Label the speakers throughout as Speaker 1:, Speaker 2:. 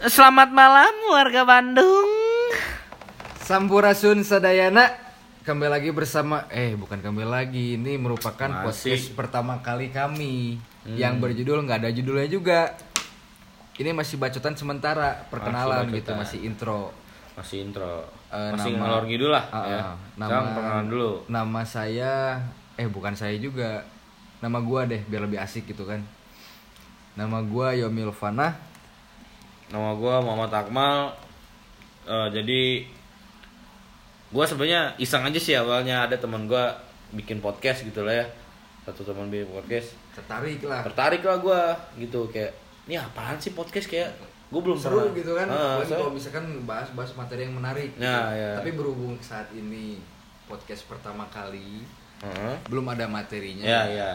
Speaker 1: Selamat malam warga Bandung.
Speaker 2: Sampurasun Sadayana Kembali lagi bersama Eh bukan kembali lagi Ini merupakan
Speaker 1: Masih.
Speaker 2: podcast pertama kali kami Yang berjudul nggak ada judulnya juga Ini masih bacotan sementara Perkenalan
Speaker 1: Masih
Speaker 2: gitu. Masih intro
Speaker 1: Masih intro.
Speaker 2: Eh,
Speaker 1: Masih
Speaker 2: nama-
Speaker 1: ngalor ngidul lah
Speaker 2: Ah,
Speaker 1: ya.
Speaker 2: ah.
Speaker 1: Sekarang perkenalan dulu.
Speaker 2: Nama saya Eh bukan saya juga Nama gua deh biar lebih asik gitu kan Nama gua Yomil Fana
Speaker 1: Nama gua Muhammad Akmal. Eh, jadi gua sebenarnya iseng aja sih awalnya ada teman gua bikin podcast gitu lah ya. Satu teman bikin podcast.
Speaker 2: Tertarik lah
Speaker 1: Tertarik lah gua gitu kayak ini apaan sih podcast kayak gue belum
Speaker 2: seru
Speaker 1: pernah.
Speaker 2: gitu kan
Speaker 1: Ah,
Speaker 2: apalagi
Speaker 1: soalnya-
Speaker 2: kalau misalkan bahas-bahas materi yang menarik gitu.
Speaker 1: Ya, ya.
Speaker 2: tapi berhubung saat ini podcast pertama kali
Speaker 1: Heeh.
Speaker 2: belum ada materinya
Speaker 1: Ya, ya.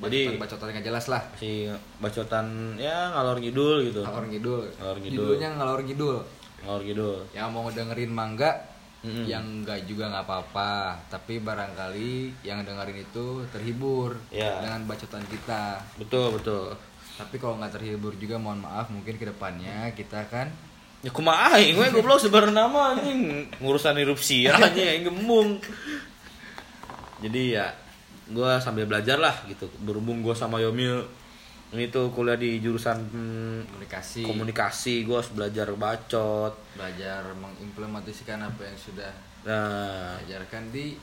Speaker 1: Jadi
Speaker 2: bacotan nggak jelas lah
Speaker 1: si bacotan ya ngalor ngidul gitu.
Speaker 2: ngalor ngidul
Speaker 1: Ngalor ngidul.
Speaker 2: judulnya ngalor ngidul
Speaker 1: Ngalor ngidul.
Speaker 2: yang mau dengerin mangga
Speaker 1: Mm-mm.
Speaker 2: yang enggak juga nggak apa-apa tapi barangkali yang dengerin itu terhibur
Speaker 1: Ya.
Speaker 2: dengan bacotan kita
Speaker 1: Betul, betul.
Speaker 2: tapi kalau nggak terhibur juga mohon maaf mungkin ke depannya kita kan
Speaker 1: Ya kumaha aing we goblok sebar nama anjing ngurusan erupsi ya anjing aing gembung. Jadi ya gua sambil belajar lah gitu. Berhubung gua sama Yomil ini tuh kuliah di jurusan hmm,
Speaker 2: komunikasi
Speaker 1: komunikasi, gua harus belajar bacot.
Speaker 2: belajar mengimplementasikan apa yang sudah
Speaker 1: Nah,
Speaker 2: diajarkan di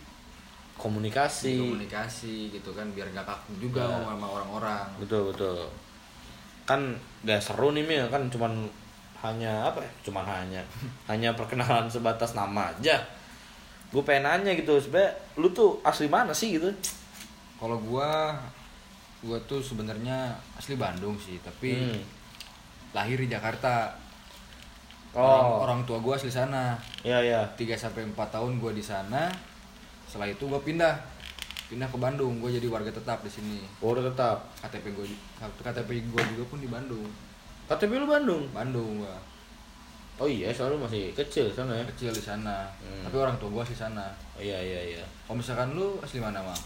Speaker 1: komunikasi.
Speaker 2: komunikasi gitu kan biar nggak kaku juga ngomong sama orang-orang
Speaker 1: Betul, betul. Kan gak seru nih Mil, kan cuman hanya apa ya? Cuman hanya hanya perkenalan sebatas nama aja. Gue pengen nanya gitu, sebenernya lu tuh asli mana sih gitu?
Speaker 2: Kalau gua gua tuh sebenarnya asli Bandung sih tapi
Speaker 1: Hmm.
Speaker 2: lahir di Jakarta
Speaker 1: Oh.
Speaker 2: orang, orang tua gua asli sana
Speaker 1: Ya ya.
Speaker 2: 3 sampai 4 tahun gua di sana setelah itu gua pindah pindah ke Bandung gua jadi warga tetap di sini
Speaker 1: Oh, udah tetap.
Speaker 2: KTP gua KTP gua juga pun di Bandung
Speaker 1: KTP lu Bandung.
Speaker 2: Bandung gua
Speaker 1: Oh iya, soalnya lu masih kecil sana ya.
Speaker 2: kecil di sana
Speaker 1: Hmm.
Speaker 2: tapi orang tua gua asli sana
Speaker 1: Oh, iya iya iya.
Speaker 2: kalau misalkan lu asli mana mang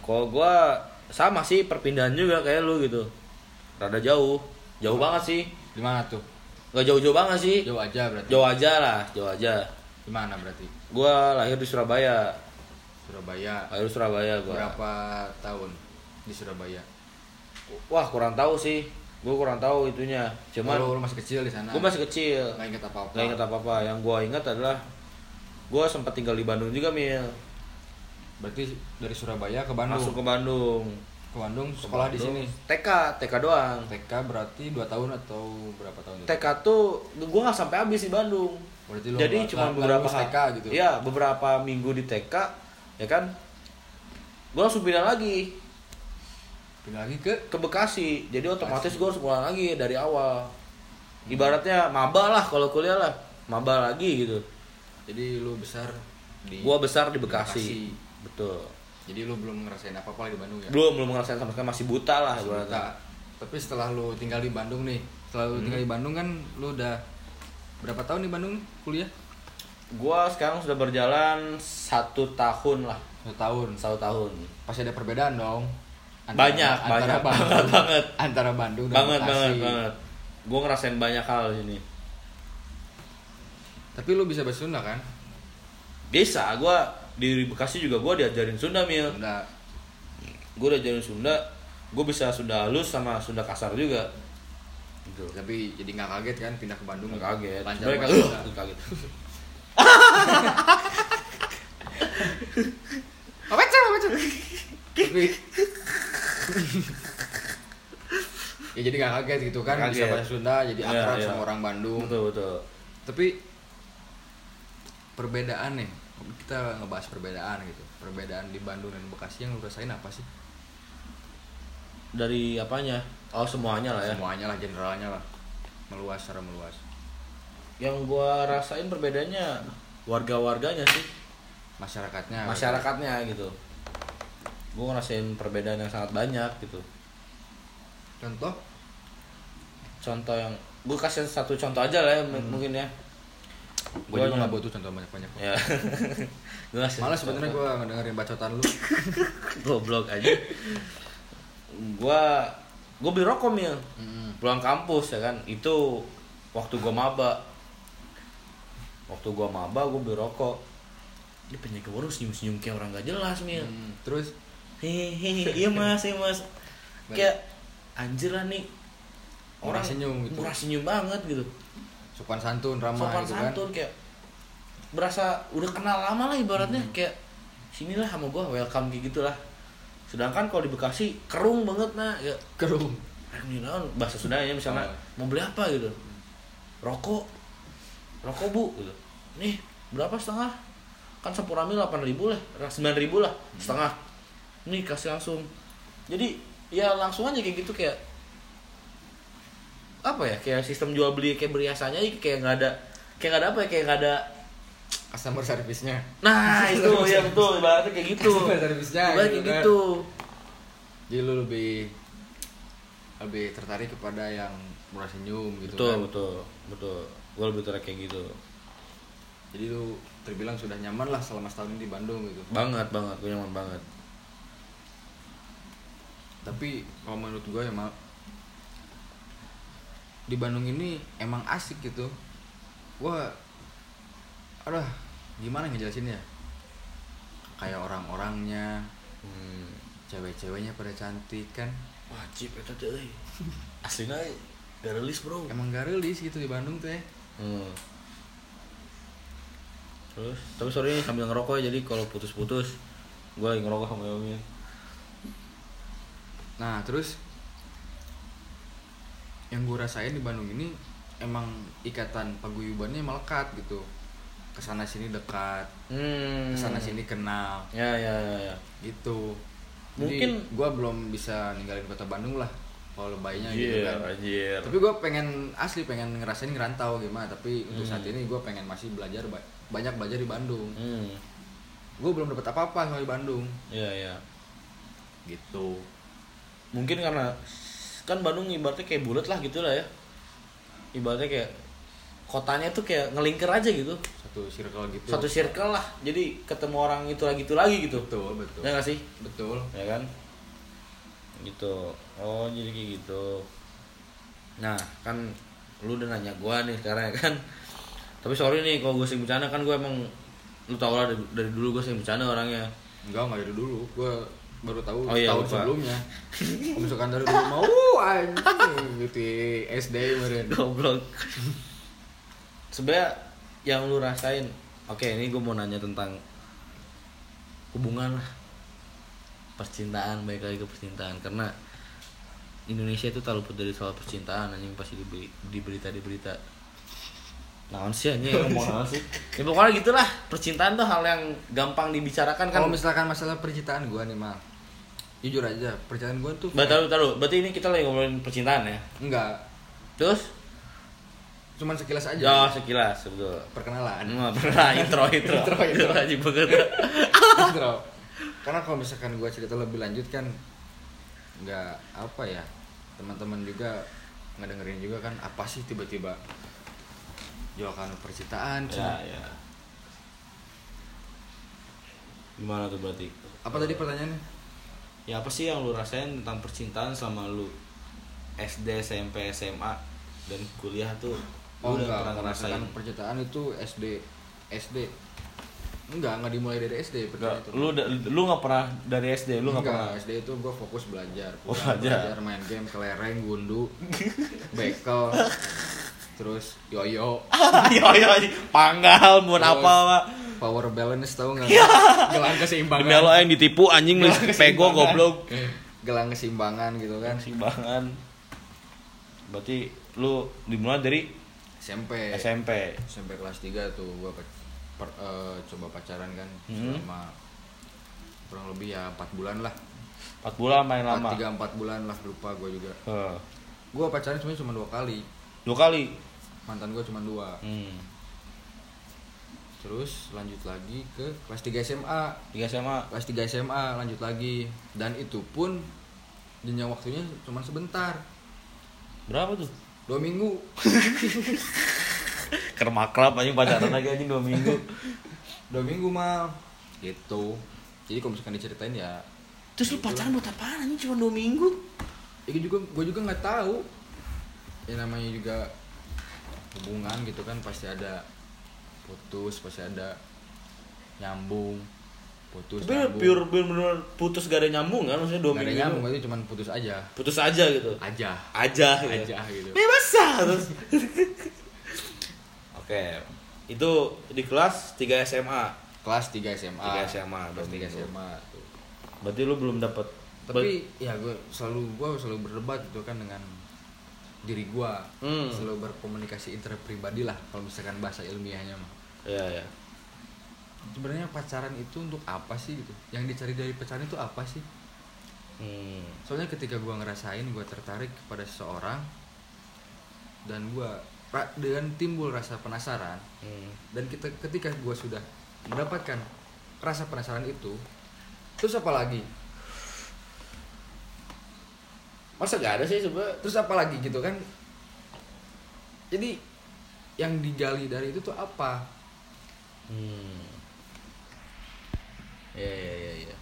Speaker 1: Kalau gua sama sih perpindahan juga kayak lu gitu. Rada jauh. Jauh banget sih.
Speaker 2: di mana tuh
Speaker 1: Gak jauh-jauh banget sih.
Speaker 2: jauh aja berarti
Speaker 1: Jauh aja lah, jauh aja.
Speaker 2: di mana berarti
Speaker 1: Gua lahir di Surabaya.
Speaker 2: Surabaya
Speaker 1: Lahir di Surabaya gua.
Speaker 2: berapa tahun di Surabaya
Speaker 1: Wah kurang tahu sih, gue kurang tahu itunya. Cuman
Speaker 2: lu, lu masih kecil di sana
Speaker 1: gue masih kecil,
Speaker 2: nggak inget apa apa
Speaker 1: nggak ingat apa apa. Yang gue ingat adalah gue sempat tinggal di Bandung juga mil.
Speaker 2: Berarti dari Surabaya ke Bandung
Speaker 1: Masuk ke Bandung.
Speaker 2: ke Bandung
Speaker 1: Ke
Speaker 2: sekolah di
Speaker 1: Bandung.
Speaker 2: sini
Speaker 1: TK, TK doang.
Speaker 2: TK berarti dua tahun atau berapa tahun itu?
Speaker 1: TK tuh gue nggak sampai habis di Bandung.
Speaker 2: Berarti lu
Speaker 1: Jadi cuma beberapa
Speaker 2: TK gitu
Speaker 1: Iya, beberapa minggu di TK, ya kan? Gue langsung pindah lagi
Speaker 2: pindah lagi ke
Speaker 1: ke Bekasi. Jadi otomatis
Speaker 2: Bekasi.
Speaker 1: gue harus pulang lagi dari awal. Ibaratnya maba lah kalau kuliah lah, maba lagi gitu.
Speaker 2: jadi lu besar di
Speaker 1: Gua besar di
Speaker 2: di
Speaker 1: Bekasi. Betul.
Speaker 2: jadi lu belum ngerasain apa apa di Bandung ya
Speaker 1: Belum belum ngerasain sama sekali masih buta lah
Speaker 2: Masih buta. tapi setelah lu tinggal di Bandung nih setelah lu
Speaker 1: Hmm.
Speaker 2: tinggal di Bandung kan lu udah berapa tahun di Bandung kuliah
Speaker 1: Gua sekarang sudah berjalan satu tahun lah,
Speaker 2: satu tahun
Speaker 1: satu tahun.
Speaker 2: pasti ada perbedaan dong
Speaker 1: Banyak, banyak,
Speaker 2: Bandung,
Speaker 1: banget, banget.
Speaker 2: antara Bandung dan
Speaker 1: Banget
Speaker 2: Bekasi.
Speaker 1: banget banget. Gua ngerasain banyak hal di sini.
Speaker 2: tapi lu bisa bahasa Sunda kan
Speaker 1: Bisa, gua di Bekasi juga gua diajarin Sunda mil.
Speaker 2: Sunda
Speaker 1: Gua diajarin Sunda, gua bisa Sunda halus sama Sunda kasar juga. Gitu.
Speaker 2: tapi jadi nggak kaget kan pindah ke Bandung
Speaker 1: Nggak kaget.
Speaker 2: lancar
Speaker 1: kaget.
Speaker 2: Apa apa tapi ya jadi nggak kaget gitu kan bisa
Speaker 1: Kaget.
Speaker 2: bahasa Sunda jadi
Speaker 1: Iya,
Speaker 2: akrab
Speaker 1: iya.
Speaker 2: sama orang Bandung
Speaker 1: Betul betul.
Speaker 2: tapi perbedaan nih kita ngebahas perbedaan gitu perbedaan di Bandung dan Bekasi yang lu rasain apa sih
Speaker 1: Dari apanya? Oh semuanya lah ya.
Speaker 2: semuanya lah generalnya lah meluas secara meluas
Speaker 1: Yang gua rasain perbedaannya warga-warganya sih,
Speaker 2: masyarakatnya
Speaker 1: masyarakatnya gitu. Gua ngerasain perbedaan yang sangat banyak gitu.
Speaker 2: contoh
Speaker 1: Contoh yang gua kasih satu contoh aja lah ya m- mungkin ya.
Speaker 2: Gue juga nggak butuh contoh banyak banyak
Speaker 1: Ya. gua ngasih
Speaker 2: malah sebenarnya gue ngedengerin bacotan lu.
Speaker 1: Goblok aja. gua gua beli rokok mil.
Speaker 2: Mm.
Speaker 1: pulang kampus ya kan? Itu waktu gua maba. Waktu gua maba gua beli rokok. Ini penjaga warung senyum senyum kayak orang gak jelas mil.
Speaker 2: Hmm, terus?
Speaker 1: Hehehe iya mas iya mas. Kayak anjir lah nih
Speaker 2: Murah senyum gitu.
Speaker 1: murah senyum banget gitu
Speaker 2: sopan santun ramah
Speaker 1: sopan
Speaker 2: gitu kan.
Speaker 1: santun kayak berasa udah kenal lama lah ibaratnya
Speaker 2: Hmm.
Speaker 1: kayak sinilah sama gua welcome kayak gitulah. Sedangkan kalau di Bekasi kerung banget nah ya.
Speaker 2: Kerung.
Speaker 1: Ini naon bahasa Sundanya misalnya
Speaker 2: Oh.
Speaker 1: mau beli apa? gitu. Rokok. Rokok bu gitu. Nih berapa setengah? Kan sampurna mil delapan ribu lah sembilan ribu lah setengah. Nih kasih langsung. Jadi ya langsung aja kayak gitu kayak apa ya kayak sistem jual beli kayak beriasanya kayak nggak ada kayak nggak ada apa ya kayak nggak ada
Speaker 2: customer service-nya.
Speaker 1: Nah itu ya betul. ibaratnya kayak gitu.
Speaker 2: Customer service-nya
Speaker 1: ibaratnya kayak
Speaker 2: kan.
Speaker 1: gitu.
Speaker 2: Jadi lu lebih lebih tertarik kepada yang murah senyum gitu
Speaker 1: betul
Speaker 2: kan.
Speaker 1: betul betul. Gue lebih tertarik kayak gitu.
Speaker 2: Jadi lu terbilang sudah nyaman lah selama setahun ini di Bandung gitu.
Speaker 1: Banget banget. Gue nyaman banget.
Speaker 2: Tapi kalau menurut gue ya mal di Bandung ini emang asik gitu. Gua aduh gimana ngejelasinnya? Kayak orang-orangnya
Speaker 1: hmm.
Speaker 2: cewek-ceweknya pada cantik kan?
Speaker 1: Wajib itu tuh aslinya gak rilis bro.
Speaker 2: Emang gak rilis gitu di Bandung tuh ya
Speaker 1: hmm. terus tapi sorry sambil ngerokok ya, jadi kalau putus-putus gue lagi ngerokok sama Yomi.
Speaker 2: Nah terus yang gue rasain di Bandung ini emang ikatan paguyubannya melekat gitu ke sana sini dekat
Speaker 1: hmm.
Speaker 2: ke sana sini kenal
Speaker 1: ya ya ya, ya.
Speaker 2: gitu
Speaker 1: Mungkin-
Speaker 2: Jadi gue belum bisa ninggalin kota Bandung lah kalau lebaynya gitu
Speaker 1: Anjir,
Speaker 2: kan
Speaker 1: anjir.
Speaker 2: tapi gue pengen asli pengen ngerasain ngerantau gimana tapi untuk
Speaker 1: Hmm.
Speaker 2: saat ini gue pengen masih belajar ba- banyak belajar di Bandung
Speaker 1: Hmm.
Speaker 2: gue belum dapat apa-apa sama di Bandung
Speaker 1: Iya, iya.
Speaker 2: gitu
Speaker 1: Mungkin karena kan Bandung ibaratnya kayak bulat lah gitu lah ya. Ibaratnya kayak kotanya tuh kayak ngelingker aja gitu.
Speaker 2: satu circle gitu
Speaker 1: Satu circle lah. Jadi ketemu orang itu lagi itu lagi gitu.
Speaker 2: betul betul
Speaker 1: Ya gak sih?
Speaker 2: betul
Speaker 1: Ya kan? Gitu. Oh, jadi kayak gitu. Nah, kan lu udah nanya gua nih sekarang ya kan. Tapi sorry nih kalau gue sering bercanda kan gue emang lu tau lah dari, dari dulu gue sering bercanda orangnya.
Speaker 2: enggak enggak dari dulu gue baru tahu
Speaker 1: Oh iya,
Speaker 2: tahun
Speaker 1: lupa.
Speaker 2: sebelumnya misalkan dari dulu mau anjing gitu SD kemarin
Speaker 1: Goblok. Sebenarnya yang lu rasain, oke ini gue mau nanya tentang hubungan lah, percintaan, baik lagi ke percintaan karena Indonesia itu tak luput dari soal percintaan anjing pasti di, di berita di berita. Naon sih anjing ngomong sih? Ya pokoknya gitulah, percintaan tuh hal yang gampang dibicarakan kan.
Speaker 2: kalau misalkan masalah percintaan gue nih mal jujur aja percintaan gue tuh
Speaker 1: Berarti, taruh, taruh. Berarti ini kita lagi ngomongin percintaan ya.
Speaker 2: enggak
Speaker 1: Terus?
Speaker 2: cuman sekilas aja
Speaker 1: Ya sekilas betul.
Speaker 2: perkenalan
Speaker 1: Nggak pernah intro intro
Speaker 2: Intro, intro.
Speaker 1: aja banget.
Speaker 2: Intro. karena kalau misalkan gue cerita lebih lanjut kan nggak apa ya teman-teman juga nggak dengerin juga kan apa sih tiba-tiba jualan percintaan
Speaker 1: ya ya. Gimana tuh berarti?
Speaker 2: apa tadi pertanyaannya
Speaker 1: Ya apa sih yang lu rasain tentang percintaan selama lu SD, SMP, SMA dan kuliah tuh
Speaker 2: oh
Speaker 1: lu udah
Speaker 2: enggak
Speaker 1: pernah ngerasain?
Speaker 2: percintaan itu SD SD enggak enggak dimulai dari SD
Speaker 1: Enggak,
Speaker 2: percintaan itu
Speaker 1: lu lu nggak pernah dari SD, lu nggak
Speaker 2: Enggak,
Speaker 1: pernah.
Speaker 2: SD itu gue fokus belajar
Speaker 1: Oh,
Speaker 2: Pulang
Speaker 1: belajar.
Speaker 2: main game kelereng gundu bekel terus yoyo
Speaker 1: ayo. panggal mun
Speaker 2: Terus-
Speaker 1: apa Pak?
Speaker 2: Power balance tau nggak gelang keseimbangan
Speaker 1: Demi lo yang ditipu anjing lu
Speaker 2: Gelang
Speaker 1: pego
Speaker 2: keseimbangan.
Speaker 1: goblok.
Speaker 2: gelang keseimbangan gitu kan
Speaker 1: Simbangan. Berarti lu dimulai dari
Speaker 2: SMP
Speaker 1: SMP.
Speaker 2: SMP kelas 3 tuh gue coba pacaran kan
Speaker 1: Hmm.
Speaker 2: selama kurang lebih ya 4 bulan lah
Speaker 1: 4 bulan main lama.
Speaker 2: 3 4 bulan lah lupa gue juga
Speaker 1: Heeh.
Speaker 2: gue pacaran cuma cuma dua kali
Speaker 1: Dua kali.
Speaker 2: mantan gue cuma dua
Speaker 1: Hmm.
Speaker 2: Terus lanjut lagi ke kelas 3 SMA
Speaker 1: Tiga SMA.
Speaker 2: kelas 3 SMA lanjut lagi. Dan itu pun jenjang waktunya cuma sebentar.
Speaker 1: Berapa tuh?
Speaker 2: dua minggu.
Speaker 1: Kermakrab anjing pacaran lagi anjing 2 minggu.
Speaker 2: dua minggu mal. Gitu. Jadi kalau misalkan diceritain ya
Speaker 1: Terus lu pacaran buat apaan anjing? Cuma 2 minggu?
Speaker 2: itu juga gue juga nggak tahu. Ya namanya juga hubungan gitu kan pasti ada putus pasti ada nyambung putus
Speaker 1: Tapi
Speaker 2: nyambung
Speaker 1: pure pure bener putus gak ada nyambung kan maksudnya dua
Speaker 2: ada
Speaker 1: minggu
Speaker 2: nyambung
Speaker 1: itu.
Speaker 2: cuma putus aja
Speaker 1: Putus aja gitu.
Speaker 2: aja
Speaker 1: Aja gitu.
Speaker 2: aja gitu
Speaker 1: Bebas terus. Oke. Itu di kelas 3 SMA.
Speaker 2: kelas 3 SMA
Speaker 1: 3 SMA,
Speaker 2: kelas
Speaker 1: dua
Speaker 2: 3
Speaker 1: minggu.
Speaker 2: SMA tuh.
Speaker 1: Berarti lu belum dapat
Speaker 2: tapi ya gue selalu gue selalu berdebat gitu kan dengan diri gue
Speaker 1: Hmm.
Speaker 2: selalu berkomunikasi interpribadi lah kalau misalkan bahasa ilmiahnya mah
Speaker 1: ya ya.
Speaker 2: sebenarnya pacaran itu untuk apa sih gitu yang dicari dari pacaran itu apa sih
Speaker 1: Hmm.
Speaker 2: soalnya ketika gue ngerasain gue tertarik kepada seseorang dan gue dengan timbul rasa penasaran
Speaker 1: Hmm.
Speaker 2: dan kita ketika gue sudah mendapatkan rasa penasaran itu terus apa lagi
Speaker 1: Masa gak ada sih coba?
Speaker 2: terus apa lagi gitu kan jadi yang digali dari itu tuh apa
Speaker 1: Hmm. Ya ya ya ya.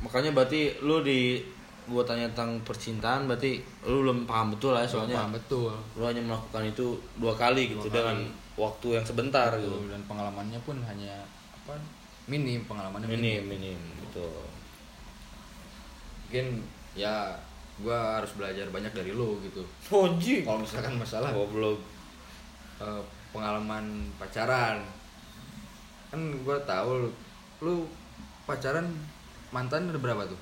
Speaker 1: Makanya berarti lu di gua tanya tentang percintaan berarti lu belum paham betul lah soalnya
Speaker 2: Paham betul
Speaker 1: lu hanya melakukan itu dua kali gitu
Speaker 2: Dua
Speaker 1: dengan waktu yang sebentar
Speaker 2: Betul,
Speaker 1: gitu.
Speaker 2: dan pengalamannya pun hanya apa minim pengalamannya
Speaker 1: Minim minim gitu.
Speaker 2: mungkin ya gua harus belajar banyak dari lo gitu
Speaker 1: Anjing.
Speaker 2: kalau misalkan masalah
Speaker 1: Goblok.
Speaker 2: eh, pengalaman pacaran. Kan gua tahu lu, lu pacaran mantan ada berapa tuh?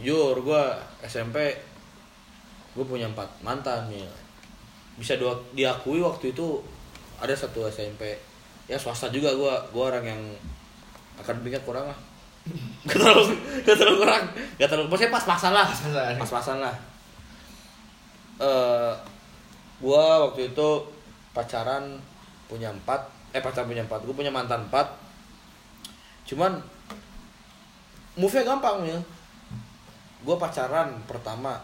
Speaker 1: Jujur gua SMP gua punya empat mantan ya. Bisa dua, diakui waktu itu ada satu SMP ya swasta juga gua gua orang yang akademiknya kurang lah. Gak terlalu gak terlalu kurang gak terlalu maksudnya pas-pasan lah.
Speaker 2: Pas-pasan.
Speaker 1: lah. Eh gua waktu itu pacaran punya empat eh pacaran punya empat gua punya mantan empat. Cuman move nya gampang ya. Gue pacaran pertama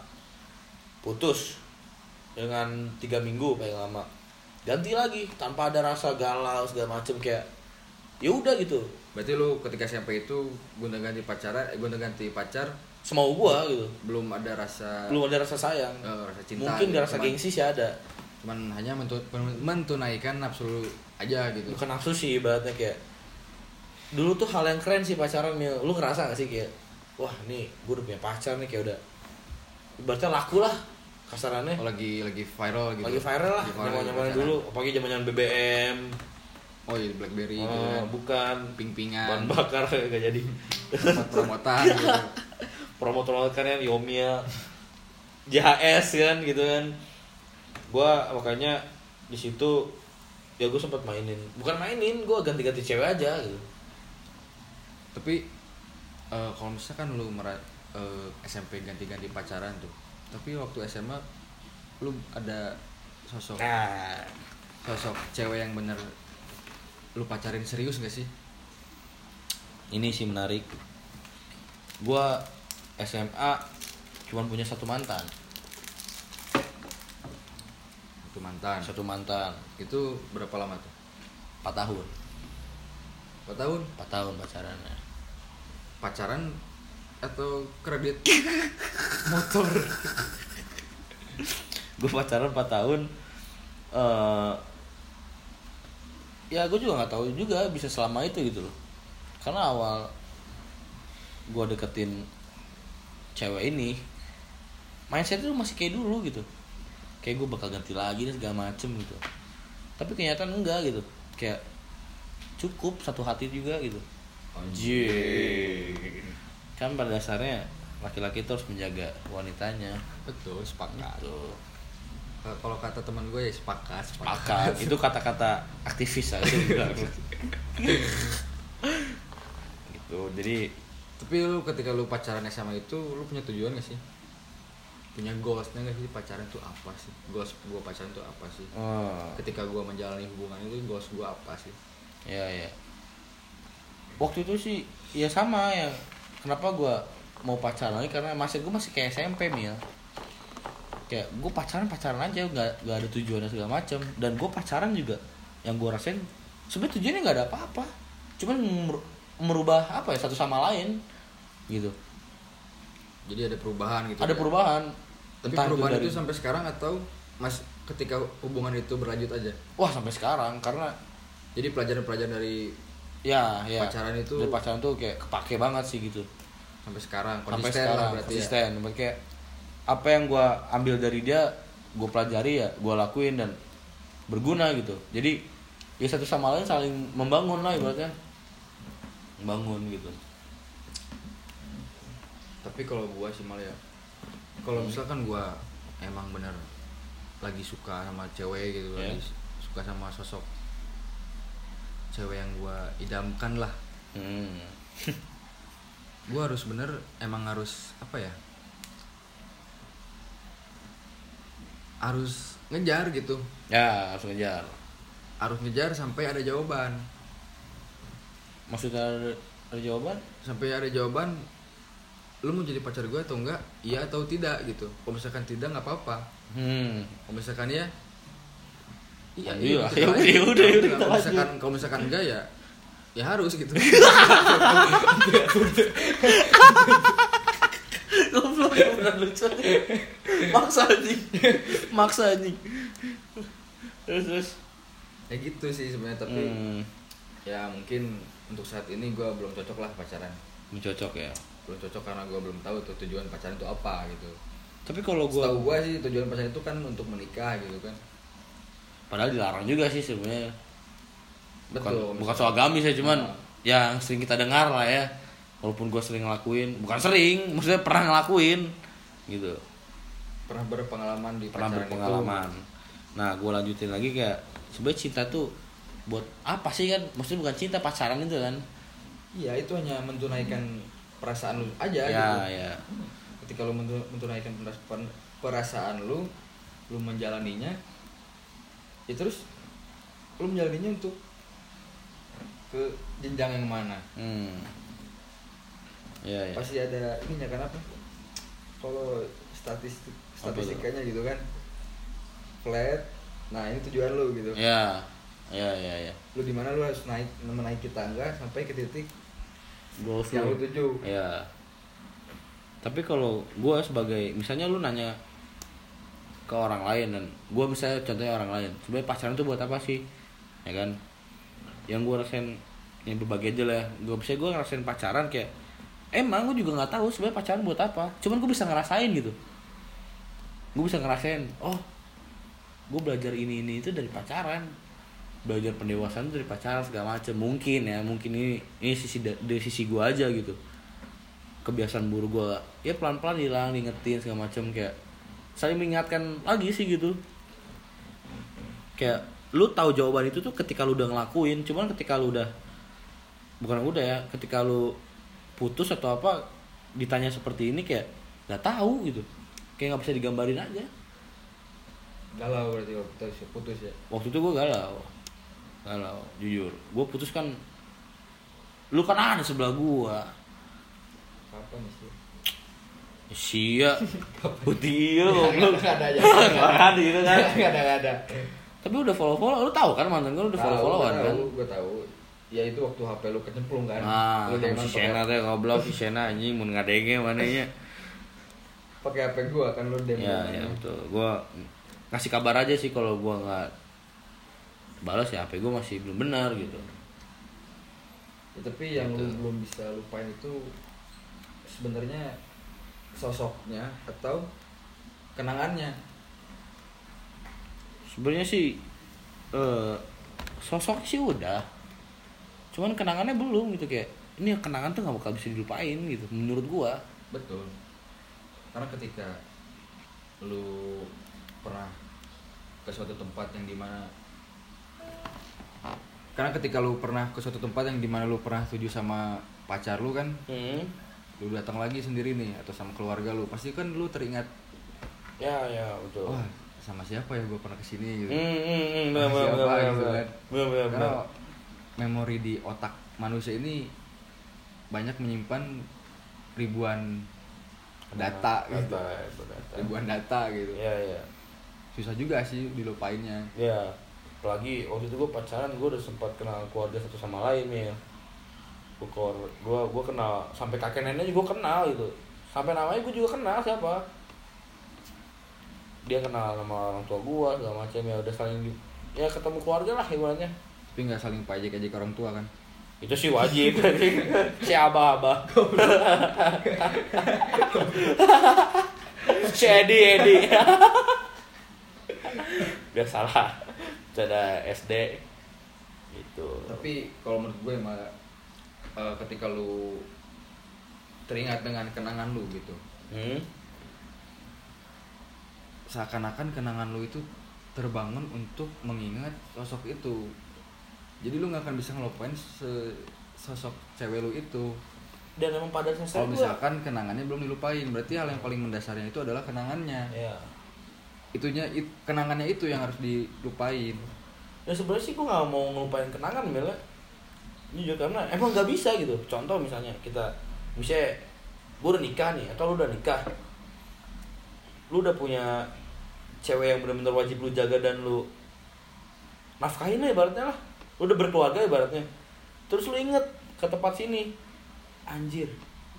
Speaker 1: putus dengan tiga minggu paling lama. Ganti lagi tanpa ada rasa galau segala macem kayak ya udah gitu.
Speaker 2: Berarti lu ketika SMP itu gonta ganti pacaran eh, gonta ganti pacar
Speaker 1: semau gua gitu.
Speaker 2: belum ada rasa
Speaker 1: belum ada rasa sayang.
Speaker 2: Eh, rasa cinta
Speaker 1: mungkin
Speaker 2: gitu.
Speaker 1: rasa gengsi sih ada
Speaker 2: cuman hanya mentu- mentunaikan nafsu aja gitu.
Speaker 1: Bukan nafsu sih ibaratnya kayak dulu tuh hal yang keren sih pacaran ya lu ngerasa gak sih kayak wah nih gue udah punya pacar nih kayak udah ibaratnya laku lah kasarannya.
Speaker 2: Oh, lagi lagi viral gitu.
Speaker 1: Lagi viral lah zaman
Speaker 2: gitu
Speaker 1: zaman
Speaker 2: pacaran.
Speaker 1: dulu apalagi zaman zaman BBM
Speaker 2: oh iya BlackBerry gitu
Speaker 1: oh,
Speaker 2: kan.
Speaker 1: bukan.
Speaker 2: Ping-pingan.
Speaker 1: Bahan bakar gak jadi.
Speaker 2: Promotan gitu.
Speaker 1: Promotor kan yang Yomia JHS kan gitu kan gua makanya di situ ya gue sempat mainin. Bukan mainin gue ganti-ganti cewek aja gitu.
Speaker 2: Tapi eh, kalau misalkan lu mera- eh, SMP ganti-ganti pacaran tuh tapi waktu SMA lu ada sosok
Speaker 1: nah.
Speaker 2: sosok cewek yang bener lu pacarin serius gak sih?
Speaker 1: Ini sih menarik. Gua SMA cuman punya satu mantan
Speaker 2: itu mantan.
Speaker 1: Satu mantan.
Speaker 2: Itu berapa lama tuh?
Speaker 1: Empat tahun.
Speaker 2: Empat tahun?
Speaker 1: Empat tahun pacarannya
Speaker 2: pacaran atau kredit? Motor.
Speaker 1: Gue pacaran 4 tahun eh ya gue juga nggak tahu juga bisa selama itu gitu loh. Karena awal gue deketin cewek ini mindset itu masih kayak dulu gitu kayak gue bakal ganti lagi dan segala macem gitu. Tapi kenyataan enggak gitu. Kayak cukup satu hati juga gitu. Anjir. kan pada dasarnya laki-laki itu harus menjaga wanitanya.
Speaker 2: Betul sepakat.
Speaker 1: Gitu.
Speaker 2: Eh, kalau kata teman gue ya sepakat
Speaker 1: Sepakat. itu kata-kata aktivis aja gitu. Jadi
Speaker 2: tapi lu ketika lu pacaran SMA itu lu punya tujuan gak sih punya goalsnya gak sih? Pacaran itu apa sih? Goals gua pacaran itu apa sih?
Speaker 1: Oh,
Speaker 2: ketika gua menjalani hubungan itu goals gua apa sih?
Speaker 1: Ya ya waktu itu sih ya sama yang kenapa gua mau pacaran lagi? Karena masih gue masih kayak SMP mil. Kayak gue pacaran pacaran aja. Nggak nggak ada tujuannya segala macem. Dan gue pacaran juga. Yang gue rasain sebenarnya tujuannya nggak ada apa-apa. Cuman mer- merubah apa ya? Satu sama lain. Gitu.
Speaker 2: Jadi ada perubahan gitu
Speaker 1: ada
Speaker 2: ya?
Speaker 1: perubahan
Speaker 2: tapi
Speaker 1: Entah
Speaker 2: perubahan
Speaker 1: dari-
Speaker 2: itu sampai sekarang atau mas ketika hubungan itu berlanjut aja?
Speaker 1: Wah sampai sekarang karena
Speaker 2: jadi pelajaran-pelajaran dari
Speaker 1: ya ya.
Speaker 2: Pacaran itu-
Speaker 1: dari pacaran tuh kayak kepake banget sih gitu.
Speaker 2: Sampai sekarang
Speaker 1: sampai
Speaker 2: konsisten
Speaker 1: sekarang
Speaker 2: lah berarti ya.
Speaker 1: konsisten. Berarti kayak apa yang gua ambil dari dia gue pelajari ya gue lakuin dan berguna gitu. Jadi ya satu sama lain saling membangun lah ibaratnya. Membangun gitu.
Speaker 2: Tapi kalau gua sih malah ya kalau
Speaker 1: Hmm.
Speaker 2: misalkan gua emang bener lagi suka sama cewek gitu
Speaker 1: Ya.
Speaker 2: lagi suka sama sosok cewek yang gua idamkan lah
Speaker 1: hmm.
Speaker 2: gua harus bener emang harus apa ya harus ngejar gitu
Speaker 1: ya harus ngejar
Speaker 2: harus ngejar sampai ada jawaban
Speaker 1: maksudnya ada, ada jawaban
Speaker 2: sampai ada jawaban lu mau jadi pacar gue atau enggak? Iya atau tidak gitu. Kalau misalkan tidak nggak apa-apa.
Speaker 1: Hmm.
Speaker 2: kalau misalkan ya iya
Speaker 1: Oh, iya,
Speaker 2: kita
Speaker 1: ya udah,
Speaker 2: lanjut.
Speaker 1: ya udah, ya udah,
Speaker 2: kalau misalkan kalau misalkan enggak ya ya harus gitu.
Speaker 1: Goblok ya beneran lucu Maksa anjing Maksa anjing Terus terus.
Speaker 2: Ya gitu sih sebenarnya tapi
Speaker 1: hmm.
Speaker 2: ya mungkin untuk saat ini gue belum cocok lah pacaran.
Speaker 1: Mencocok ya
Speaker 2: belum cocok karena gue belum tahu tuh tujuan pacaran itu apa gitu.
Speaker 1: Tapi kalau gua
Speaker 2: Tahu gue sih tujuan pacaran itu kan untuk menikah gitu kan.
Speaker 1: Padahal dilarang juga sih sebenarnya. Bukan,
Speaker 2: Betul,
Speaker 1: bukan soal gamis ya cuman
Speaker 2: Nah.
Speaker 1: yang sering kita dengar lah ya. Walaupun gue sering ngelakuin bukan sering maksudnya pernah ngelakuin gitu.
Speaker 2: Pernah berpengalaman di
Speaker 1: pernah
Speaker 2: pacaran
Speaker 1: berpengalaman. Nah gue lanjutin lagi kayak sebenarnya cinta tuh buat apa sih kan? Maksudnya bukan cinta pacaran itu kan?
Speaker 2: Itu iya itu hanya mentunaikan perasaan lu aja
Speaker 1: ya
Speaker 2: gitu.
Speaker 1: ya.
Speaker 2: Ketika lu pen- perasaan lu lu menjalaninya ya terus lu menjalaninya untuk ke jenjang yang mana?
Speaker 1: Hmm. Ya ya.
Speaker 2: Pasti ada ininya kan apa? Kalau statistik statistikanya gitu kan flat nah ini tujuan lu gitu.
Speaker 1: Ya ya ya ya.
Speaker 2: Lu di mana lu harus naik menaiki tangga sampai ke titik
Speaker 1: goals
Speaker 2: yang
Speaker 1: lu
Speaker 2: tuju
Speaker 1: ya tapi kalau gue sebagai misalnya lu nanya ke orang lain dan gue misalnya contohnya orang lain sebenarnya pacaran itu buat apa sih? Ya kan? Yang gue rasain yang berbagi aja lah. Gue bisa gue ngerasain pacaran kayak emang gue juga nggak tahu sebenarnya pacaran buat apa. Cuman gue bisa ngerasain gitu. Gue bisa ngerasain oh gue belajar ini ini itu dari pacaran belajar pendewasaan dari pacaran segala macem. Mungkin ya mungkin ini ini sisi da- dari sisi gue aja gitu. Kebiasaan buruk gue ya pelan pelan hilang diingetin segala macem kayak saling mengingatkan lagi sih gitu. Kayak lu tahu jawaban itu tuh ketika lu udah ngelakuin cuman ketika lu udah bukan udah ya ketika lu putus atau apa ditanya seperti ini kayak nggak tahu gitu. Kayak nggak bisa digambarin aja.
Speaker 2: Galau berarti putus putus ya?
Speaker 1: Waktu itu gue galau galau jujur gue putus kan lu kan ada sebelah gua.
Speaker 2: Kapan sih
Speaker 1: sia putih lu
Speaker 2: nggak ada aja.
Speaker 1: Ada gitu kan.
Speaker 2: Ada nggak ada.
Speaker 1: Tapi udah follow follow lu tahu kan mantan gue udah follow followan kan?
Speaker 2: gue tahu. Ya itu waktu HP lu kecemplung kan.
Speaker 1: Ah
Speaker 2: lu
Speaker 1: si Shena teh goblok. Si Shena anjing mun ngadenge mananya
Speaker 2: pakai HP gua kan lu demo
Speaker 1: ya ya betul. Gua ngasih kabar aja sih kalau gua nggak balas ya HP gua masih belum benar gitu.
Speaker 2: Ya, tapi yang lu
Speaker 1: Gitu.
Speaker 2: belum bisa lupain itu sebenarnya sosoknya atau kenangannya.
Speaker 1: Sebenarnya sih eh sosok sih udah. Cuman kenangannya belum gitu kayak ini kenangan tuh nggak bakal bisa dilupain gitu menurut gua.
Speaker 2: Betul. Karena ketika lu pernah ke suatu tempat yang di mana karena ketika lu pernah ke suatu tempat yang di mana lu pernah tuju sama pacar lu kan
Speaker 1: hmm.
Speaker 2: lu datang lagi sendiri nih atau sama keluarga lu pasti kan lu teringat
Speaker 1: ya ya betul
Speaker 2: wah sama siapa ya gue pernah ke sini gitu
Speaker 1: Hmm, hmm, hmm,
Speaker 2: siapa gitu kan. Karena memori di otak manusia ini banyak menyimpan ribuan data gitu
Speaker 1: Data, data.
Speaker 2: ribuan data gitu
Speaker 1: Ya, ya.
Speaker 2: susah juga sih dilupainnya
Speaker 1: Ya, apalagi waktu itu gue pacaran gue udah sempat kenal keluarga satu sama lain ya. Gue gue gue kenal sampai kakek neneknya juga kenal gitu. Sampai namanya gue juga kenal siapa. dia kenal sama orang tua gua segala macam ya udah saling di- ya ketemu keluarga lah ibaratnya.
Speaker 2: Tapi nggak saling pajak aja ke orang tua kan?
Speaker 1: Itu sih wajib si abah abah si Edi Edi. Biasalah ada SD itu
Speaker 2: tapi kalau menurut gue mah eh, ketika lu teringat dengan kenangan lu gitu
Speaker 1: hmm?
Speaker 2: seakan-akan kenangan lu itu terbangun untuk mengingat sosok itu. Jadi lu nggak akan bisa ngelupain se- sosok cewek lu itu.
Speaker 1: Dan emang pada dasarnya
Speaker 2: kalau
Speaker 1: gua-
Speaker 2: misalkan kenangannya belum dilupain berarti hal yang paling mendasarnya itu adalah kenangannya.
Speaker 1: Ya
Speaker 2: itunya it- kenangannya itu yang harus dilupain.
Speaker 1: Ya sebenarnya sih gue nggak mau ngelupain kenangan ya. jujur karena emang nggak bisa gitu. Contoh misalnya kita misalnya gue udah nikah nih atau lu udah nikah. Lu udah punya cewek yang benar-benar wajib lu jaga dan lu nafkahin lah ibaratnya lah. Lu udah berkeluarga ibaratnya. Terus lu inget ke tempat sini anjir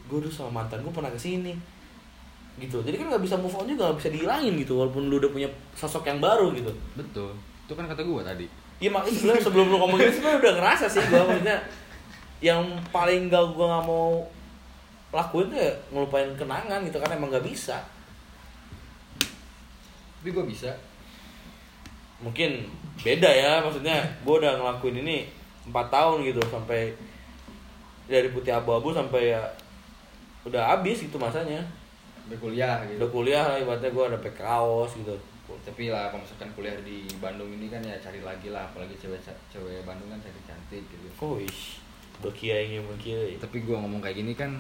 Speaker 1: gue dulu sama mantan gue pernah ke sini gitu. Jadi kan nggak bisa move on juga nggak bisa dihilangin gitu walaupun lu udah punya sosok yang baru gitu.
Speaker 2: Betul. Itu kan kata gua tadi.
Speaker 1: Iya makanya sebenarnya sebelum lu ngomong gitu sebenarnya udah ngerasa sih gue maksudnya yang paling gak gue nggak mau lakuin tuh ya ngelupain kenangan gitu kan emang gak bisa.
Speaker 2: Tapi gua bisa.
Speaker 1: Mungkin beda ya maksudnya gue udah ngelakuin ini empat tahun gitu sampai dari putih abu-abu sampai ya udah habis gitu masanya
Speaker 2: udah kuliah gitu.
Speaker 1: Udah kuliah lah ibaratnya gue ada kaos gitu.
Speaker 2: Tapi lah kalau misalkan kuliah di Bandung ini kan ya cari lagi lah apalagi cewek cewek Bandung kan cari cantik gitu.
Speaker 1: Oh ish. Udah kia yang mau kia
Speaker 2: tapi gua ngomong kayak gini kan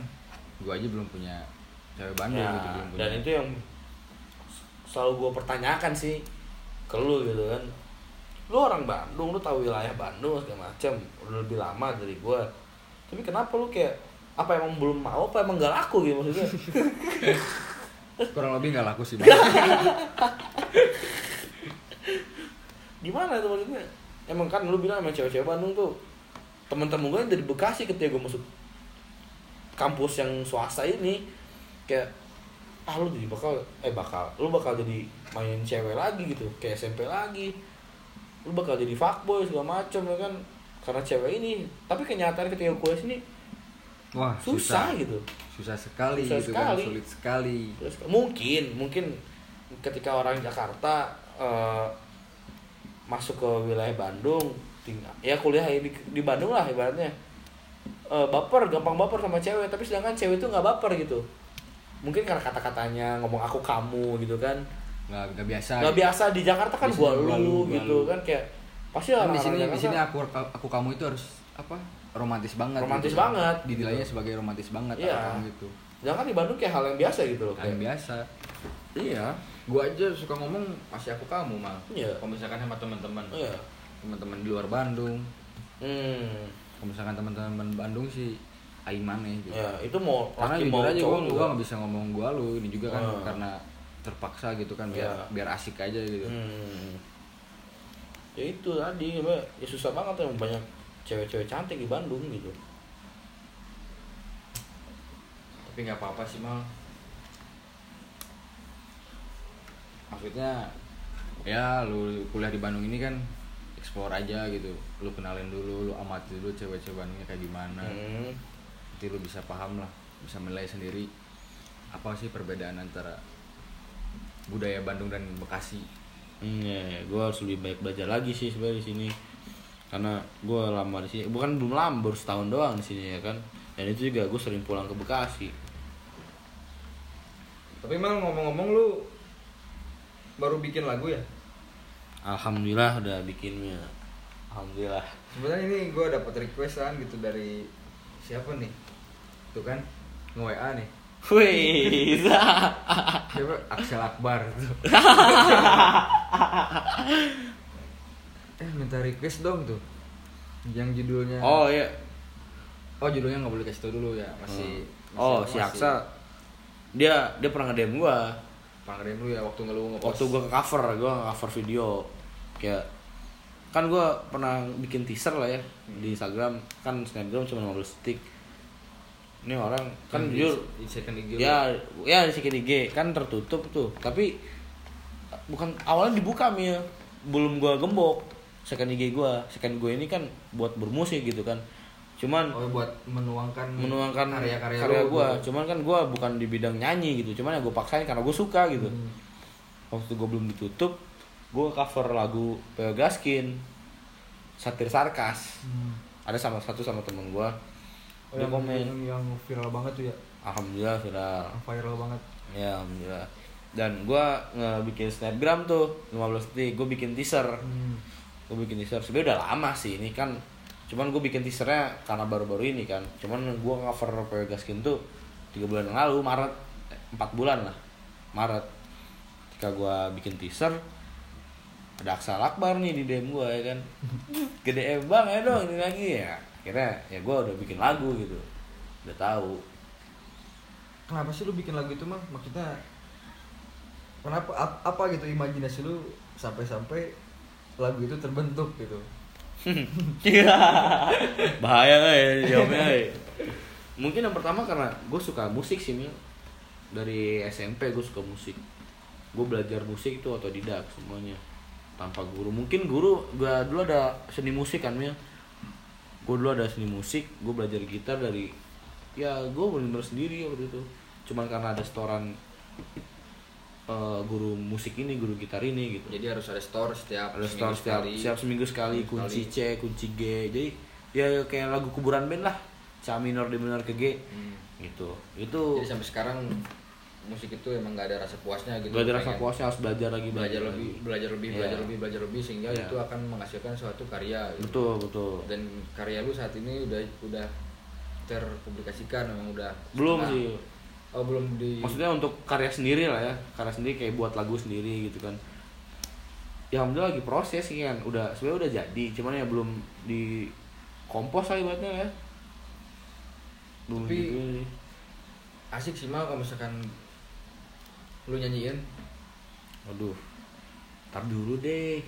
Speaker 2: gua aja belum punya cewek Bandung
Speaker 1: Ya,
Speaker 2: gitu belum punya.
Speaker 1: dan itu yang selalu gue pertanyakan sih ke lu gitu kan. Lu orang Bandung lu tahu wilayah Bandung segala macam udah lebih lama dari gue tapi kenapa lu kayak apa emang belum mau apa emang gak laku gitu maksudnya?
Speaker 2: Kurang lebih nggak laku sih
Speaker 1: gimana itu maksudnya? Emang kan lu bilang emang cewek-cewek Bandung tuh teman-teman gue dari Bekasi ketika gue masuk kampus yang swasta ini kayak ah lu jadi bakal eh bakal lu bakal jadi main cewek lagi gitu kayak SMP lagi. Lu bakal jadi fuckboy segala macam ya kan? Karena cewek ini tapi kenyataan ketika gue sini
Speaker 2: wah
Speaker 1: susah, gitu.
Speaker 2: Susah sekali
Speaker 1: Susah
Speaker 2: gitu kan
Speaker 1: sekali.
Speaker 2: sulit sekali.
Speaker 1: Mungkin mungkin ketika orang Jakarta eh, masuk ke wilayah Bandung tinggal ya kuliah di, di Bandung lah ibaratnya. Eh, baper gampang baper sama cewek tapi sedangkan cewek itu nggak baper gitu. Mungkin karena kata-katanya ngomong aku kamu gitu kan.
Speaker 2: Nggak nggak biasa.
Speaker 1: Nggak
Speaker 2: gitu.
Speaker 1: biasa di Jakarta kan gua lu gitu
Speaker 2: lu.
Speaker 1: kan kayak pasti
Speaker 2: kan di sini di sini aku aku kamu itu harus apa romantis banget
Speaker 1: Romantis
Speaker 2: gitu.
Speaker 1: banget,
Speaker 2: dinilainya
Speaker 1: gitu.
Speaker 2: sebagai romantis banget
Speaker 1: Iya.
Speaker 2: kamu gitu
Speaker 1: sedangkan di Bandung kayak hal yang biasa gitu loh
Speaker 2: hal yang biasa
Speaker 1: iya
Speaker 2: gua aja suka ngomong masih aku kamu mal
Speaker 1: Iya.
Speaker 2: kalau misalkan sama teman-teman
Speaker 1: iya
Speaker 2: teman-teman di luar Bandung
Speaker 1: hmm
Speaker 2: kalau misalkan teman-teman Bandung sih aing maneh gitu
Speaker 1: ya itu mau
Speaker 2: karena
Speaker 1: laki
Speaker 2: jujur
Speaker 1: mau
Speaker 2: aja gua gua nggak bisa ngomong gua lu ini juga kan
Speaker 1: Hmm.
Speaker 2: karena terpaksa gitu kan biar
Speaker 1: Iya.
Speaker 2: biar asik aja gitu
Speaker 1: Hmm. Ya itu tadi, ya susah banget ya banyak cewek-cewek cantik di Bandung gitu.
Speaker 2: tapi nggak apa-apa sih mal maksudnya ya lu kuliah di Bandung ini kan explore aja gitu lu kenalin dulu lu amati dulu cewek-cewek Bandungnya kayak gimana
Speaker 1: Hmm.
Speaker 2: nanti lu bisa paham lah bisa menilai sendiri apa sih perbedaan antara budaya Bandung dan Bekasi
Speaker 1: Hmm, ya, gue harus lebih baik belajar lagi sih sebenarnya di sini. Karena gue lama di sini, bukan belum lama, baru setahun doang di sini ya kan. Dan itu juga gue sering pulang ke Bekasi.
Speaker 2: tapi mal ngomong-ngomong lu baru bikin lagu ya
Speaker 1: Alhamdulillah udah bikinnya. Alhamdulillah.
Speaker 2: sebenarnya ini gue dapat requestan gitu dari siapa nih tuh kan nge-WA nih
Speaker 1: Wih,
Speaker 2: siapa Aksel Akbar tuh eh minta request dong tuh. Yang judulnya
Speaker 1: oh iya.
Speaker 2: oh judulnya nggak boleh kasih tau dulu ya masih
Speaker 1: Oh,
Speaker 2: masih-
Speaker 1: si
Speaker 2: masih-
Speaker 1: Aksa dia dia pernah nge-DM gua.
Speaker 2: Pernah dulu ya waktu ngeluh ngepost.
Speaker 1: Waktu gua ke cover gua cover video. Kayak kan gua pernah bikin teaser lah ya di Instagram. Kan Snapgram cuma 15 detik. Ini orang kan
Speaker 2: di,
Speaker 1: jujur
Speaker 2: di second IG lu.
Speaker 1: ya ya di second IG kan tertutup tuh. Tapi bukan awalnya dibuka mil. Belum gua gembok second IG gua. Second gue ini kan buat bermusik gitu kan. Cuman
Speaker 2: oh buat menuangkan
Speaker 1: menuangkan
Speaker 2: karya-karya
Speaker 1: karya
Speaker 2: gitu.
Speaker 1: cuman kan gua bukan di bidang nyanyi gitu. Cuman ya gue paksain karena gue suka gitu.
Speaker 2: Hmm.
Speaker 1: waktu gue belum ditutup gue cover lagu Peo Gaskin satir sarkas.
Speaker 2: Hmm.
Speaker 1: ada sama satu sama temen gue
Speaker 2: Oh,
Speaker 1: dia
Speaker 2: yang,
Speaker 1: komen.
Speaker 2: yang, yang viral banget tuh ya?
Speaker 1: Alhamdulillah viral.
Speaker 2: Yang viral banget.
Speaker 1: Ya alhamdulillah. Dan gue ngebikin snapgram tuh 15 detik. Gue bikin teaser.
Speaker 2: Hmm.
Speaker 1: Gue bikin teaser. Sebenarnya udah lama sih ini kan. Cuman gue bikin teasernya karena baru-baru ini kan. Cuman gue cover Peo Gaskin tuh tiga bulan yang lalu Maret. Eh, empat bulan lah Maret. Ketika gue bikin teaser ada Aksal Akbar nih di DM gue ya kan. Gede bang ya dong ini lagi ya. Akhirnya ya gue udah bikin lagu gitu. Udah tahu.
Speaker 2: Kenapa sih lu bikin lagu itu mah maksudnya kenapa ap- apa gitu imajinasi lu sampai-sampai lagu itu terbentuk gitu.
Speaker 1: Iya. bahaya eh jawabnya eh. mungkin yang pertama karena gue suka musik sih Mil. Dari SMP gue suka musik. Gue belajar musik itu otodidak semuanya tanpa guru. Mungkin guru gue dulu ada seni musik kan Mil. Gue dulu ada seni musik gue belajar gitar dari ya gue bener-bener sendiri waktu itu. Cuman karena ada setoran eh, guru musik ini guru gitar ini gitu
Speaker 2: jadi harus ada store setiap
Speaker 1: ada
Speaker 2: seminggu
Speaker 1: store setiap
Speaker 2: sekali.
Speaker 1: setiap seminggu sekali
Speaker 2: Seminggu
Speaker 1: kunci
Speaker 2: sekali.
Speaker 1: C kunci G jadi ya kayak lagu kuburan band lah C minor D minor ke G
Speaker 2: Hmm.
Speaker 1: gitu itu
Speaker 2: jadi sampai sekarang musik itu emang nggak ada rasa puasnya gitu
Speaker 1: gak ada rasa puasnya harus belajar lagi
Speaker 2: belajar
Speaker 1: lagi.
Speaker 2: lebih belajar lebih
Speaker 1: Iya.
Speaker 2: belajar lebih belajar lebih sehingga
Speaker 1: Iya.
Speaker 2: itu akan menghasilkan suatu karya gitu.
Speaker 1: betul betul
Speaker 2: dan karya lu saat ini udah udah terpublikasikan memang udah
Speaker 1: belum
Speaker 2: setengah.
Speaker 1: sih
Speaker 2: oh belum di
Speaker 1: maksudnya untuk karya sendiri lah ya. Karya sendiri kayak buat lagu sendiri gitu kan. Ya alhamdulillah lagi proses sih kan udah sebenarnya udah jadi cuman ya belum di kompos lah ibaratnya ya. Belum
Speaker 2: Tapi-
Speaker 1: gitu
Speaker 2: asik sih mal kalau misalkan lu nyanyiin.
Speaker 1: Waduh, tar dulu deh.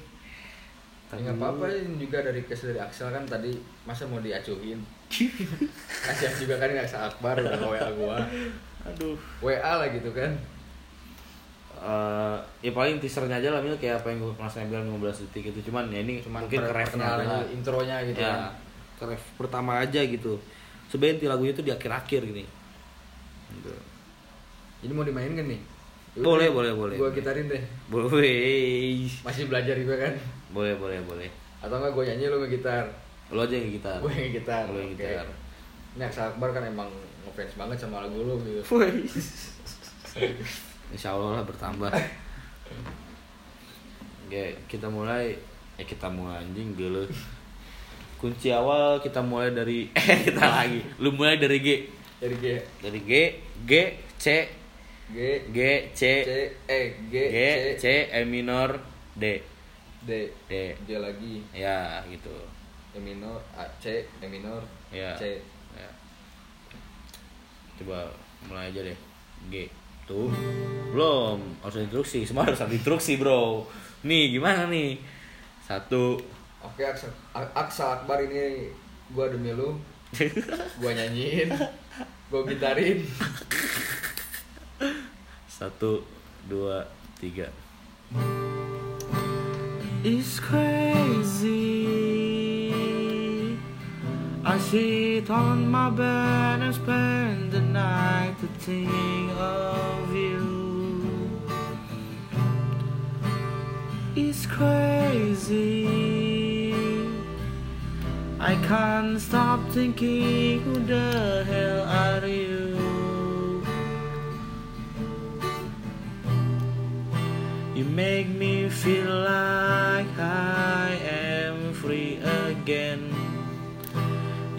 Speaker 1: Tar
Speaker 2: ya nggak apa-apa juga dari kes dari Axel kan tadi masa mau diacuhin kasihan juga kan nggak Akbar udah nge WA gua
Speaker 1: Aduh.
Speaker 2: WA lah gitu kan
Speaker 1: Eh, ya paling teasernya aja lah Mil kayak apa yang gue pernah bilang 15 detik itu cuman ya ini
Speaker 2: cuman
Speaker 1: mungkin
Speaker 2: per-
Speaker 1: ke refnya
Speaker 2: perkenalan
Speaker 1: aja.
Speaker 2: intronya gitu
Speaker 1: ya,
Speaker 2: kan
Speaker 1: ke ref pertama aja gitu. Sebenarnya inti lagunya itu di akhir-akhir gini. Gitu.
Speaker 2: jadi mau dimainin kan nih Yaudah,
Speaker 1: Boleh, boleh, boleh.
Speaker 2: gua gitarin deh
Speaker 1: Boleh.
Speaker 2: masih belajar juga kan
Speaker 1: Boleh, boleh, boleh.
Speaker 2: atau enggak gua nyanyi lu ngegitar
Speaker 1: Lo aja yang gitar.
Speaker 2: gue yang gitar
Speaker 1: Lo yang
Speaker 2: oke.
Speaker 1: gitar.
Speaker 2: ini Axel Akbar kan emang ngefans banget sama lagu lu gitu
Speaker 1: Insya Allah lah bertambah. Oke, kita mulai. Ya kita mulai anjing dulu. Kunci awal kita mulai dari eh kita lagi. Lu mulai dari G.
Speaker 2: dari G
Speaker 1: Dari G, G, C,
Speaker 2: G
Speaker 1: G, C,
Speaker 2: C E G
Speaker 1: G,
Speaker 2: C
Speaker 1: C, E minor, D.
Speaker 2: D
Speaker 1: D.
Speaker 2: D lagi
Speaker 1: Ya, gitu.
Speaker 2: E minor A C E minor
Speaker 1: Ya.
Speaker 2: C
Speaker 1: Ya. Coba mulai aja deh. G. Tuh. Belum, harus instruksi. Semua harus ada instruksi, Bro. Nih, gimana nih? Satu,
Speaker 2: Oke Axel A- Axel Akbar ini gua demi lu gua nyanyiin gua gitarin
Speaker 1: Satu, dua, tiga. It's crazy. Sit on my bed and spend the night to think of you. It's crazy. I can't stop thinking, who the hell are you? You make me feel like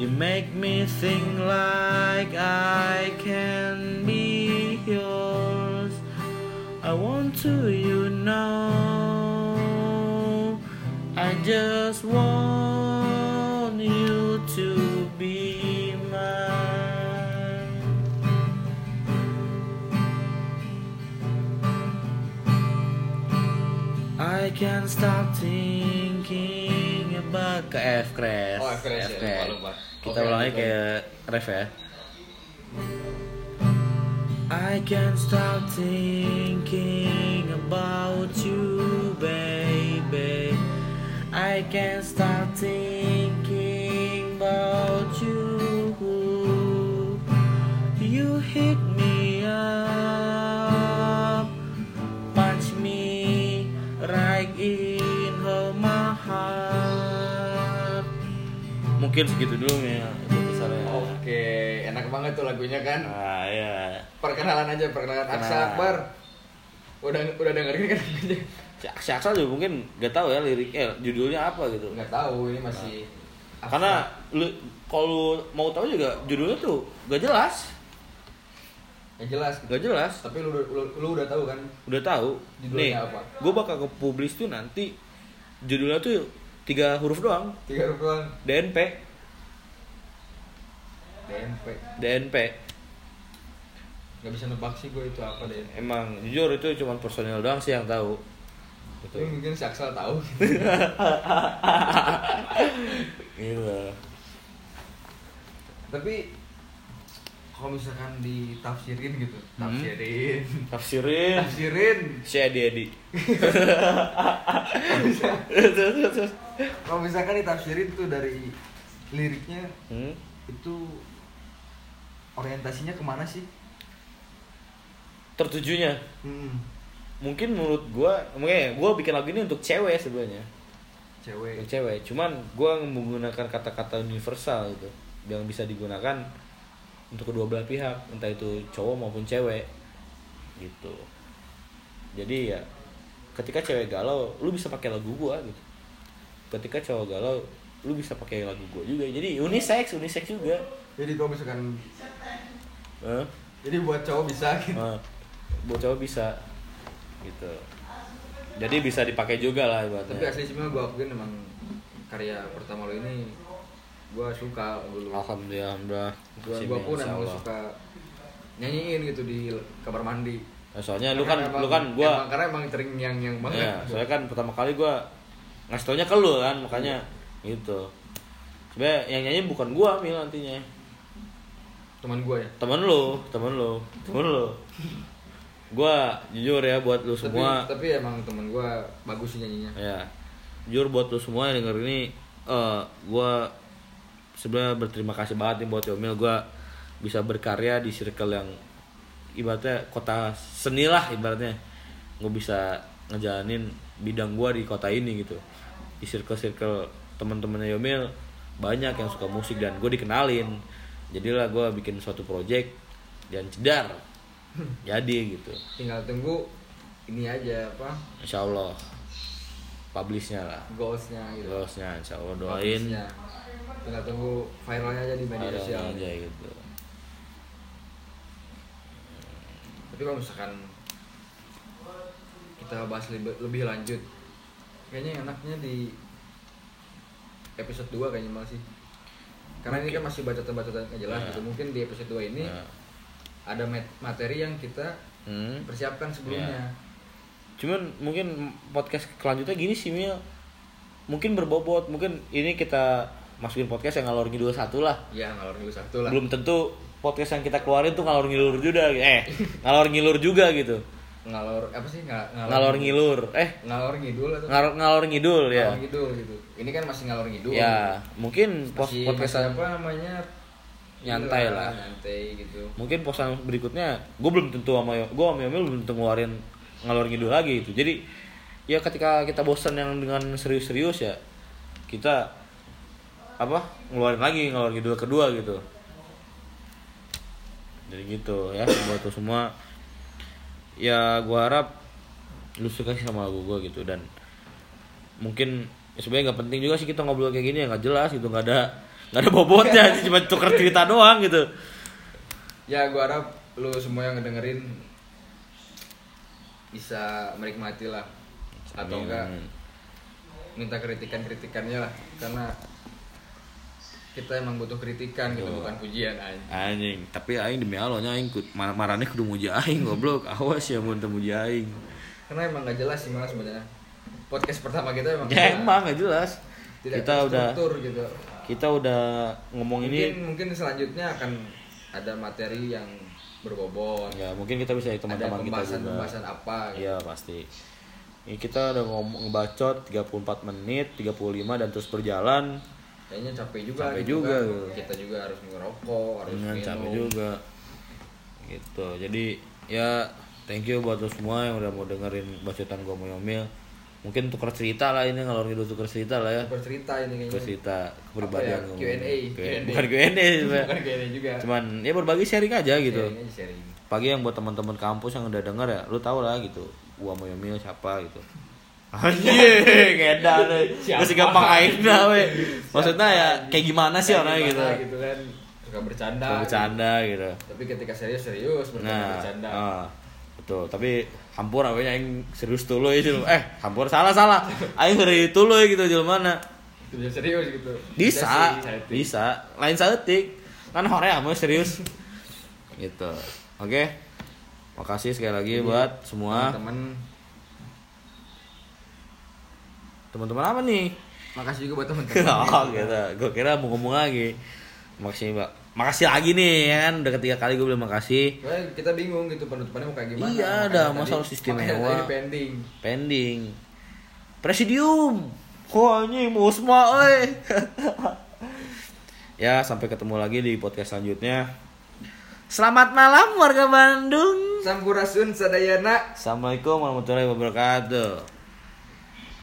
Speaker 1: You make me think like I can be yours. I want to, you know. I just want you to be mine. I can't stop thinking about ke F crash.
Speaker 2: Oh, F crash ya, lupa, lupa.
Speaker 1: Kita
Speaker 2: Oke,
Speaker 1: ulangnya
Speaker 2: lanjut,
Speaker 1: kayak ref ya. I can't stop thinking about you, baby. I can't stop thinking Mungkin segitu dulu ya episode
Speaker 2: Oke, enak banget tuh lagunya kan.
Speaker 1: Ah ya.
Speaker 2: Perkenalan aja, perkenalan Aksa
Speaker 1: Kenalan.
Speaker 2: Akbar. Udah udah dengerin kan lagunya?
Speaker 1: Si si Aksal juga mungkin gak tahu ya liriknya, judulnya apa gitu.
Speaker 2: Nggak tahu, ini masih Aksa.
Speaker 1: Karena lu kalau mau tahu juga judulnya tuh gak jelas,
Speaker 2: Nggak jelas.
Speaker 1: gak jelas.
Speaker 2: Tapi lu, lu, lu udah tahu kan?
Speaker 1: Udah tahu.
Speaker 2: Judulnya
Speaker 1: Nih,
Speaker 2: apa?
Speaker 1: gue bakal ke publis tuh nanti judulnya tuh tiga huruf doang,
Speaker 2: Tiga huruf doang.
Speaker 1: DNP,
Speaker 2: DNP.
Speaker 1: DNP.
Speaker 2: Nggak bisa nebak sih gue itu apa DNP.
Speaker 1: Emang jujur itu cuma personil doang sih yang tahu.
Speaker 2: Tapi mungkin si Aksal tahu.
Speaker 1: Gitu.
Speaker 2: Tapi kalau misalkan ditafsirin gitu,
Speaker 1: Hmm.
Speaker 2: tafsirin,
Speaker 1: Tafsirin
Speaker 2: tafsirin.
Speaker 1: si Edi Edi.
Speaker 2: Kalau misalkan ditafsirin tuh dari liriknya
Speaker 1: Hmm?
Speaker 2: itu orientasinya ke mana sih?
Speaker 1: Tertujunya
Speaker 2: Hmm,
Speaker 1: mungkin menurut gua mungkin gua bikin lagu ini untuk cewek sebenarnya
Speaker 2: cewek.
Speaker 1: untuk cewek cuman gua menggunakan kata-kata universal gitu yang bisa digunakan untuk kedua belah pihak entah itu cowok maupun cewek gitu. Jadi ya ketika cewek galau lu bisa pakai lagu gua gitu. Ketika cowok galau lu bisa pakai lagu gua juga. Jadi unisex unisex juga.
Speaker 2: Jadi kalau misalkan
Speaker 1: Hah?
Speaker 2: jadi buat cowok bisa gitu.
Speaker 1: Nah, buat cowok bisa gitu. Jadi bisa dipakai juga lah
Speaker 2: Tapi
Speaker 1: ibaratnya
Speaker 2: asli sebenarnya gue akuin emang karya pertama lo ini gue suka dulu.
Speaker 1: alhamdulillah
Speaker 2: Gue gua pun emang suka nyanyiin gitu di kamar mandi.
Speaker 1: Nah, soalnya lu kan
Speaker 2: Karena emang-
Speaker 1: lu kan gua
Speaker 2: emang- karena emang sering yang yang banget.
Speaker 1: ya, soalnya kan pertama kali gua ngasih taunya ke lu kan makanya gitu sebenarnya yang nyanyi bukan gua mil nantinya
Speaker 2: teman gue ya.
Speaker 1: temen lu temen lu temen lu gua jujur ya buat lu semua
Speaker 2: Tapi, tapi emang temen gue bagus sih nyanyinya.
Speaker 1: ya jujur buat lu semua yang denger ini eh gua sebenarnya berterima kasih banget nih buat Yomil. Gua bisa berkarya di circle yang ibaratnya kota seni lah ibaratnya. Gue bisa ngejalanin bidang gua di kota ini gitu. Di circle-circle teman-temannya Yomil banyak yang suka musik dan gue dikenalin. Jadilah gua bikin suatu project dan cedar. Jadi gitu.
Speaker 2: Tinggal tunggu ini aja apa?
Speaker 1: Insya Allah. Publishnya lah.
Speaker 2: Goalsnya gitu.
Speaker 1: Terusnya insya Allah. Doain.
Speaker 2: Publishnya. Tinggal tunggu viralnya aja di media sosial.
Speaker 1: aja gitu
Speaker 2: Tapi kalau misalkan kita bahas lebih, lebih lanjut, kayaknya enaknya di episode 2 kayaknya malah sih. Karena ini kan masih bacotan-bacotan nggak jelas
Speaker 1: Ya.
Speaker 2: gitu. Mungkin di episode 2 ini
Speaker 1: Ya.
Speaker 2: ada mat- materi yang kita
Speaker 1: Hmm.
Speaker 2: persiapkan sebelumnya.
Speaker 1: cuman mungkin podcast kelanjutnya gini sih Mil mungkin berbobot mungkin ini kita masukin podcast yang ngalor ngidul satu lah
Speaker 2: Ya, ngalor ngidul satu lah.
Speaker 1: belum tentu podcast yang kita keluarin tuh ngalor ngilur juga eh ngalor ngilur juga gitu
Speaker 2: Ngalor apa sih? Nga-
Speaker 1: ngalor ngilur eh
Speaker 2: Ngalor ngidul atau
Speaker 1: ngalor ngalor ngidul ya
Speaker 2: ngalor ngidul gitu. Ini kan masih ngalor ngidul.
Speaker 1: ya mungkin pos
Speaker 2: Masih,
Speaker 1: podcast
Speaker 2: apa namanya?
Speaker 1: Nyantai
Speaker 2: Gila,
Speaker 1: lah.
Speaker 2: Nyantai gitu.
Speaker 1: mungkin posan berikutnya gue belum tentu sama gue sama Yomil belum tentu ngeluarin ngalor ngidul lagi gitu jadi ya ketika kita bosan yang dengan serius-serius ya kita apa ngeluarin lagi ngalor ngidul kedua gitu. Jadi gitu ya buat lo semua. Ya gua harap lu suka sih sama lagu gua gitu dan mungkin ya sebenarnya nggak penting juga sih kita ngobrol kayak gini ya nggak jelas gitu nggak ada nggak ada bobotnya sih cuma tuker cerita doang gitu.
Speaker 2: Ya, gua harap lu semua yang ngedengerin bisa menikmati lah. Atau enggak minta kritikan-kritikannya lah karena kita emang butuh kritikan gitu bukan pujian aja.
Speaker 1: anjing tapi aing demi Allah nya aing mar- marane kudu muji aing goblok awas ya mun teu muji aing
Speaker 2: Karena emang gak jelas sih malah sebenarnya. Podcast pertama kita emang
Speaker 1: ya emang nggak jelas
Speaker 2: tidak
Speaker 1: kita udah
Speaker 2: gitu.
Speaker 1: kita udah ngomong
Speaker 2: Mungkin
Speaker 1: ini
Speaker 2: mungkin selanjutnya akan ada materi yang berbobot
Speaker 1: ya mungkin kita bisa teman-teman kita
Speaker 2: pembahasan
Speaker 1: juga
Speaker 2: pembahasan apa gitu.
Speaker 1: Iya pasti. Ini kita udah ngomong ngebacot 34 menit, 35 dan terus berjalan.
Speaker 2: Kayaknya capek juga
Speaker 1: Capek
Speaker 2: gitu
Speaker 1: juga,
Speaker 2: kan.
Speaker 1: gitu.
Speaker 2: kita juga harus ngerokok harus
Speaker 1: Dengan
Speaker 2: minum
Speaker 1: capek juga. Gitu. Jadi ya thank you buat lo semua yang udah mau dengerin bacotan gua mau Yomil. Mungkin tukar cerita lah ini ngalor ngidul tukar cerita lah ya.
Speaker 2: bercerita ini
Speaker 1: Tukar
Speaker 2: kayaknya
Speaker 1: cerita kepribadian
Speaker 2: ya? Q&A.
Speaker 1: Q&A. Bukan Q&A
Speaker 2: bukan Q&A juga
Speaker 1: Cuman ya berbagi sharing aja gitu.
Speaker 2: Sharing aja sharing
Speaker 1: pagi yang buat teman-teman kampus yang udah denger ya lu tau lah gitu gua mau Yomil siapa gitu Deh.
Speaker 2: Siapa?
Speaker 1: Masih gampang aina we. Maksudnya ya kayak gimana sih orangnya gitu.
Speaker 2: gitu kan suka bercanda
Speaker 1: Suka bercanda gitu.
Speaker 2: tapi ketika serius serius bercanda
Speaker 1: Nah,
Speaker 2: bercanda
Speaker 1: ah, betul. Tapi hampur awalnya yang serius dulu ya. Eh, hampur salah salah. Aing ngeri dulu ya gitu Jul mana.
Speaker 2: bisa serius gitu
Speaker 1: Bisa,
Speaker 2: saya
Speaker 1: bisa. Lain saeutik. Kan horea mah serius. gitu. Oke. Makasih sekali lagi
Speaker 2: Jadi,
Speaker 1: buat semua
Speaker 2: teman-teman
Speaker 1: teman-teman apa nih?
Speaker 2: makasih juga buat teman-teman
Speaker 1: oh gitu. Gue kira mau ngomong lagi. Makasih mbak. Makasih lagi nih ya kan. Udah ketiga kali gue bilang makasih.
Speaker 2: Soalnya kita bingung gitu penutupannya mau kayak gimana
Speaker 1: Iya, ada masalah istimewa.
Speaker 2: makanya tadi pending
Speaker 1: Pending. Presidium. Wah anjing musma oi. ya sampai ketemu lagi di podcast selanjutnya. Selamat malam warga Bandung.
Speaker 2: Sampurasun sadayana
Speaker 1: Assalamualaikum warahmatullahi wabarakatuh.